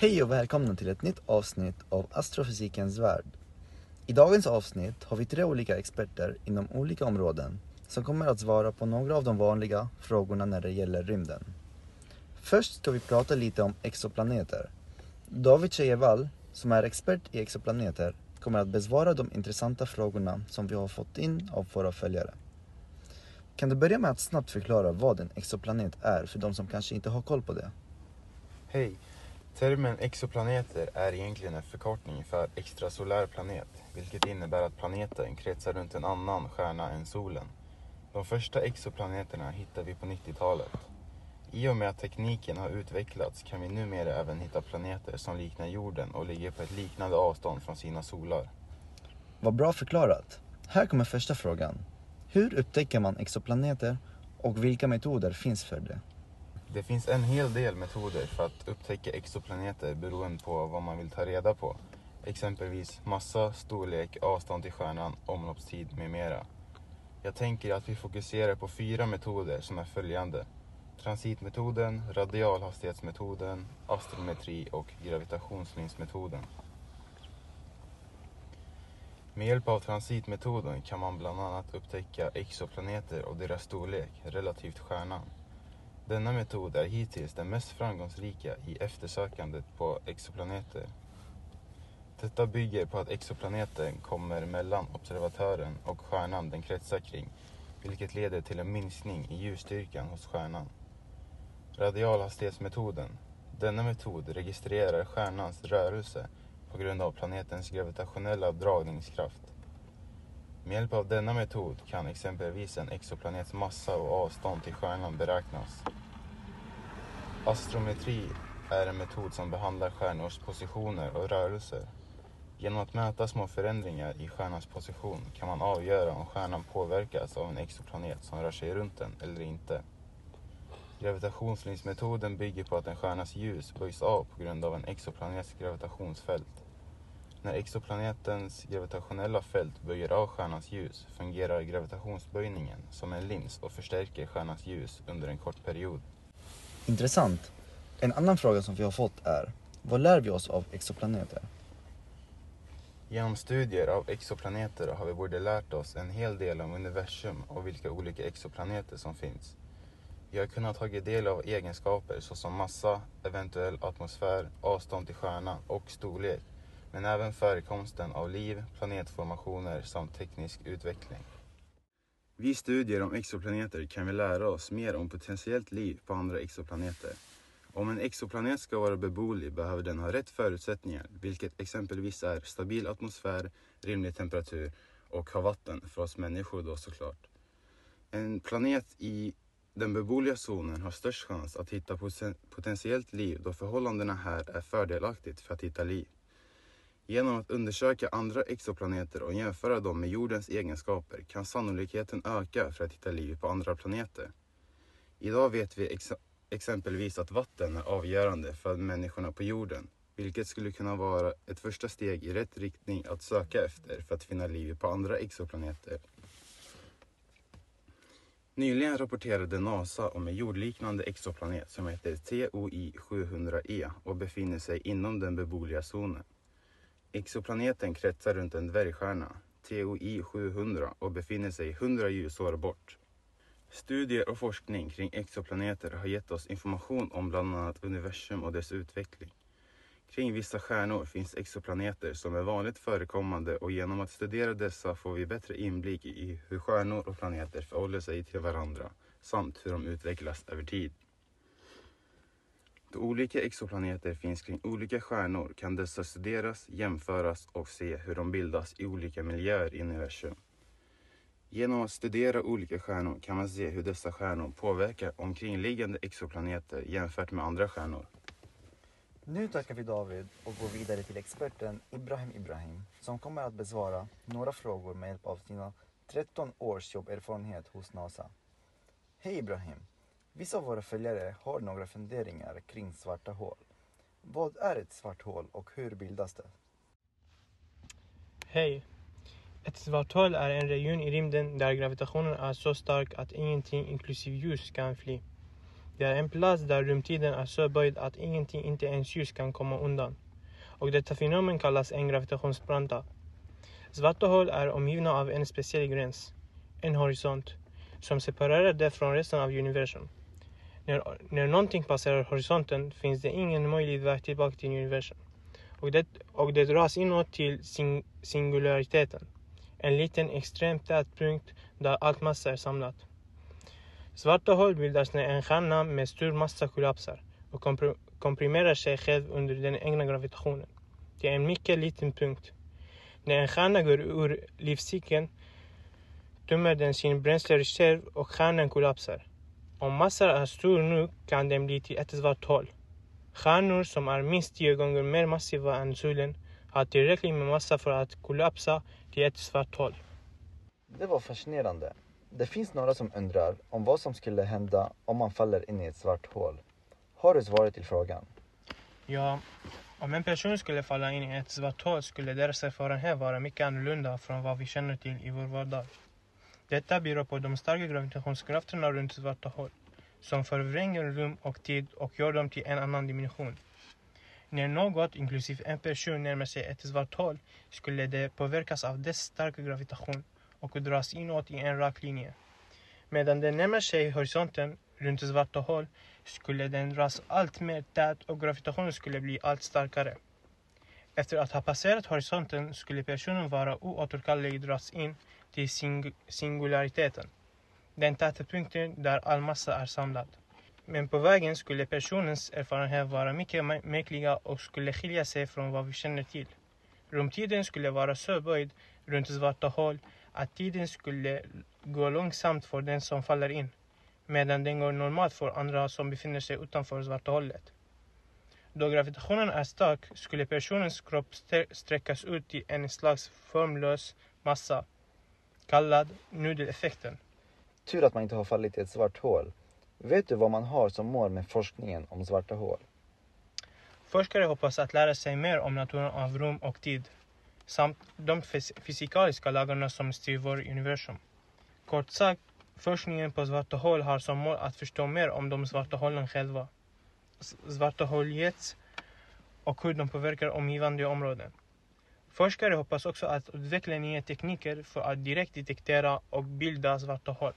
Hej och välkomna till ett nytt avsnitt av Astrofysikens värld. I dagens avsnitt har vi tre olika experter inom olika områden som kommer att svara på några av de vanliga frågorna när det gäller rymden. Först ska vi prata lite om exoplaneter. David Tjejevall, som är expert i exoplaneter, kommer att besvara de intressanta frågorna som vi har fått in av våra följare. Kan du börja med att snabbt förklara vad en exoplanet är för de som kanske inte har koll på det? Hej! Termen exoplaneter är egentligen en förkortning för extrasolär planet, vilket innebär att planeten kretsar runt en annan stjärna än solen. De första exoplaneterna hittar vi på 90-talet. I och med att tekniken har utvecklats kan vi numera även hitta planeter som liknar jorden och ligger på ett liknande avstånd från sina solar. Vad bra förklarat. Här kommer första frågan. Hur upptäcker man exoplaneter och vilka metoder finns för det? Det finns en hel del metoder för att upptäcka exoplaneter beroende på vad man vill ta reda på. Exempelvis massa, storlek, avstånd till stjärnan, omloppstid med mera. Jag tänker att vi fokuserar på fyra metoder som är följande. Transitmetoden, radialhastighetsmetoden, astrometri och gravitationslinsmetoden. Med hjälp av transitmetoden kan man bland annat upptäcka exoplaneter och deras storlek relativt stjärnan. Denna metod är hittills den mest framgångsrika i eftersökandet på exoplaneter. Detta bygger på att exoplaneten kommer mellan observatören och stjärnan den kretsar kring, vilket leder till en minskning i ljusstyrkan hos stjärnan. Radialhastighetsmetoden. Denna metod registrerar stjärnans rörelse på grund av planetens gravitationella dragningskraft. Med hjälp av denna metod kan exempelvis en exoplanets massa och avstånd till stjärnan beräknas. Astrometri är en metod som behandlar stjärnors positioner och rörelser. Genom att mäta små förändringar i stjärnans position kan man avgöra om stjärnan påverkas av en exoplanet som rör sig runt den eller inte. Gravitationslinsmetoden bygger på att en stjärnas ljus böjs av på grund av en exoplanets gravitationsfält. När exoplanetens gravitationella fält böjer av stjärnans ljus fungerar gravitationsböjningen som en lins och förstärker stjärnans ljus under en kort period. Intressant. En annan fråga som vi har fått är, vad lär vi oss av exoplaneter? Genom studier av exoplaneter har vi både lärt oss en hel del om universum och vilka olika exoplaneter som finns. Vi har kunnat ta del av egenskaper såsom massa, eventuell atmosfär, avstånd till stjärnan och storlek, men även förekomsten av liv, planetformationer samt teknisk utveckling. Vid studier om exoplaneter kan vi lära oss mer om potentiellt liv på andra exoplaneter. Om en exoplanet ska vara beboelig behöver den ha rätt förutsättningar, vilket exempelvis är stabil atmosfär, rimlig temperatur och ha vatten, för oss människor då såklart. En planet i den beboeliga zonen har störst chans att hitta potentiellt liv då förhållandena här är fördelaktigt för att hitta liv. Genom att undersöka andra exoplaneter och jämföra dem med jordens egenskaper kan sannolikheten öka för att hitta liv på andra planeter. Idag vet vi ex exempelvis att vatten är avgörande för människorna på jorden, vilket skulle kunna vara ett första steg i rätt riktning att söka efter för att finna liv på andra exoplaneter. Nyligen rapporterade NASA om en jordliknande exoplanet som heter TOI 700e och befinner sig inom den beboeliga zonen. Exoplaneten kretsar runt en dvärgstjärna, TOI 700, och befinner sig 100 ljusår bort. Studier och forskning kring exoplaneter har gett oss information om bland annat universum och dess utveckling. Kring vissa stjärnor finns exoplaneter som är vanligt förekommande och genom att studera dessa får vi bättre inblick i hur stjärnor och planeter förhåller sig till varandra samt hur de utvecklas över tid. Då olika exoplaneter finns kring olika stjärnor kan dessa studeras, jämföras och se hur de bildas i olika miljöer i universum. Genom att studera olika stjärnor kan man se hur dessa stjärnor påverkar omkringliggande exoplaneter jämfört med andra stjärnor. Nu tackar vi David och går vidare till experten Ibrahim Ibrahim som kommer att besvara några frågor med hjälp av sina 13 års jobberfarenhet hos NASA. Hej Ibrahim! Vissa av våra följare har några funderingar kring svarta hål. Vad är ett svart hål och hur bildas det? Hej! Ett svart hål är en region i rymden där gravitationen är så stark att ingenting inklusive ljus kan fly. Det är en plats där rumtiden är så böjd att ingenting, inte ens ljus kan komma undan. Och detta fenomen kallas en gravitationsbranta. Svarta hål är omgivna av en speciell gräns, en horisont, som separerar det från resten av universum. När, när någonting passerar horisonten finns det ingen möjlig väg tillbaka till universum. Och det, och det dras inåt till sing, singulariteten. En liten extremt tät punkt där allt massa är samlat. Svarta hål bildas när en stjärna med stor massa kollapsar och komprimerar sig själv under den egna gravitationen. Det är en mycket liten punkt. När en stjärna går ur livscykeln tömmer den sin bränslereserv och stjärnan kollapsar. Om massan är stor nog kan den bli till ett svart hål. Stjärnor som är minst tio gånger mer massiva än solen har tillräckligt med massa för att kollapsa till ett svart hål. Det var fascinerande. Det finns några som undrar om vad som skulle hända om man faller in i ett svart hål. Har du svaret till frågan? Ja, om en person skulle falla in i ett svart hål skulle deras erfarenhet vara mycket annorlunda från vad vi känner till i vår vardag. Detta beror på de starka gravitationskrafterna runt svarta hål, som förvränger rum och tid och gör dem till en annan dimension. När något, inklusive en person, närmar sig ett svart hål skulle det påverkas av dess starka gravitation och dras inåt i en rak linje. Medan den närmar sig horisonten runt svarta hål skulle den dras allt mer tät och gravitationen skulle bli allt starkare. Efter att ha passerat horisonten skulle personen vara oåterkallelig dras in till sing singulariteten, den täta punkten där all massa är samlad. Men på vägen skulle personens erfarenhet vara mycket märkliga och skulle skilja sig från vad vi känner till. Rumtiden skulle vara så böjd runt svarta hål att tiden skulle gå långsamt för den som faller in, medan den går normalt för andra som befinner sig utanför svarta hålet. Då gravitationen är stark skulle personens kropp sträckas ut i en slags formlös massa, kallad nudeleffekten. Tur att man inte har fallit i ett svart hål. Vet du vad man har som mål med forskningen om svarta hål? Forskare hoppas att lära sig mer om naturen av rum och tid samt de fysikaliska lagarna som styr vår universum. Kort sagt, forskningen på svarta hål har som mål att förstå mer om de svarta hålen själva, svarta hålets och hur de påverkar omgivande områden. Forskare hoppas också att utveckla nya tekniker för att direkt detektera och bilda svarta hål.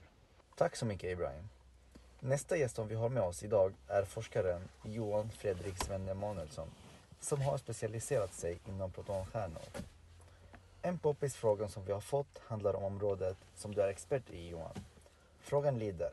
Tack så mycket Ibrahim. Nästa gäst som vi har med oss idag är forskaren Johan Fredrik Svenne Emanuelsson som har specialiserat sig inom protonstjärnor. En poppis fråga som vi har fått handlar om området som du är expert i Johan. Frågan lyder,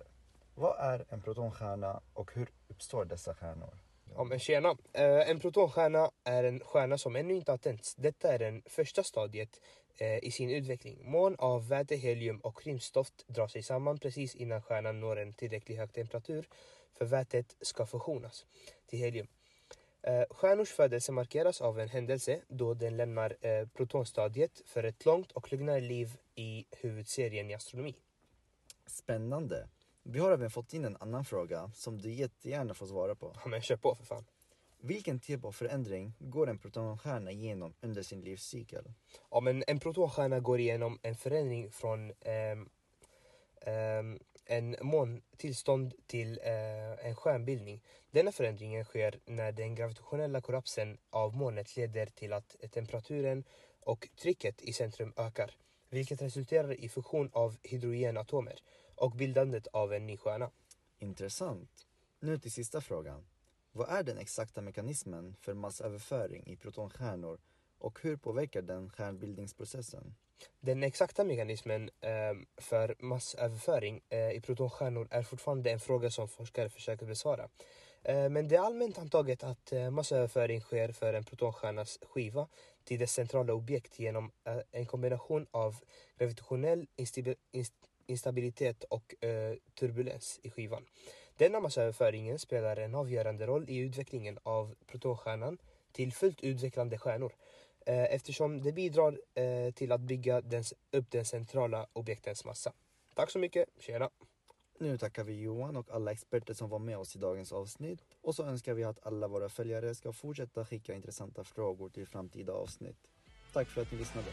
vad är en protonstjärna och hur uppstår dessa stjärnor? Ja men tjena! Eh, en protonstjärna är en stjärna som ännu inte har tänts. Detta är det första stadiet eh, i sin utveckling. Moln av väte, helium och rymdstoft drar sig samman precis innan stjärnan når en tillräckligt hög temperatur för vätet ska fusionas till helium. Eh, stjärnors födelse markeras av en händelse då den lämnar eh, protonstadiet för ett långt och lugnare liv i huvudserien i astronomi. Spännande! Vi har även fått in en annan fråga som du jättegärna får svara på. Ja men kör på för fan. Vilken typ av förändring går en protonstjärna igenom under sin livscykel? Ja men en protonstjärna går igenom en förändring från um, um, en måntillstånd till uh, en stjärnbildning. Denna förändringen sker när den gravitationella kollapsen av molnet leder till att temperaturen och trycket i centrum ökar, vilket resulterar i fusion av hydrogenatomer och bildandet av en ny stjärna. Intressant. Nu till sista frågan. Vad är den exakta mekanismen för massöverföring i protonstjärnor och hur påverkar den stjärnbildningsprocessen? Den exakta mekanismen eh, för massöverföring eh, i protonstjärnor är fortfarande en fråga som forskare försöker besvara. Eh, men det är allmänt antaget att eh, massöverföring sker för en protonstjärnas skiva till dess centrala objekt genom en kombination av gravitationell instabilitet och eh, turbulens i skivan. Denna massöverföringen spelar en avgörande roll i utvecklingen av protonstjärnan till fullt utvecklande stjärnor eh, eftersom det bidrar eh, till att bygga dens, upp den centrala objektens massa. Tack så mycket, tjena! Nu tackar vi Johan och alla experter som var med oss i dagens avsnitt och så önskar vi att alla våra följare ska fortsätta skicka intressanta frågor till framtida avsnitt. Tack för att ni lyssnade!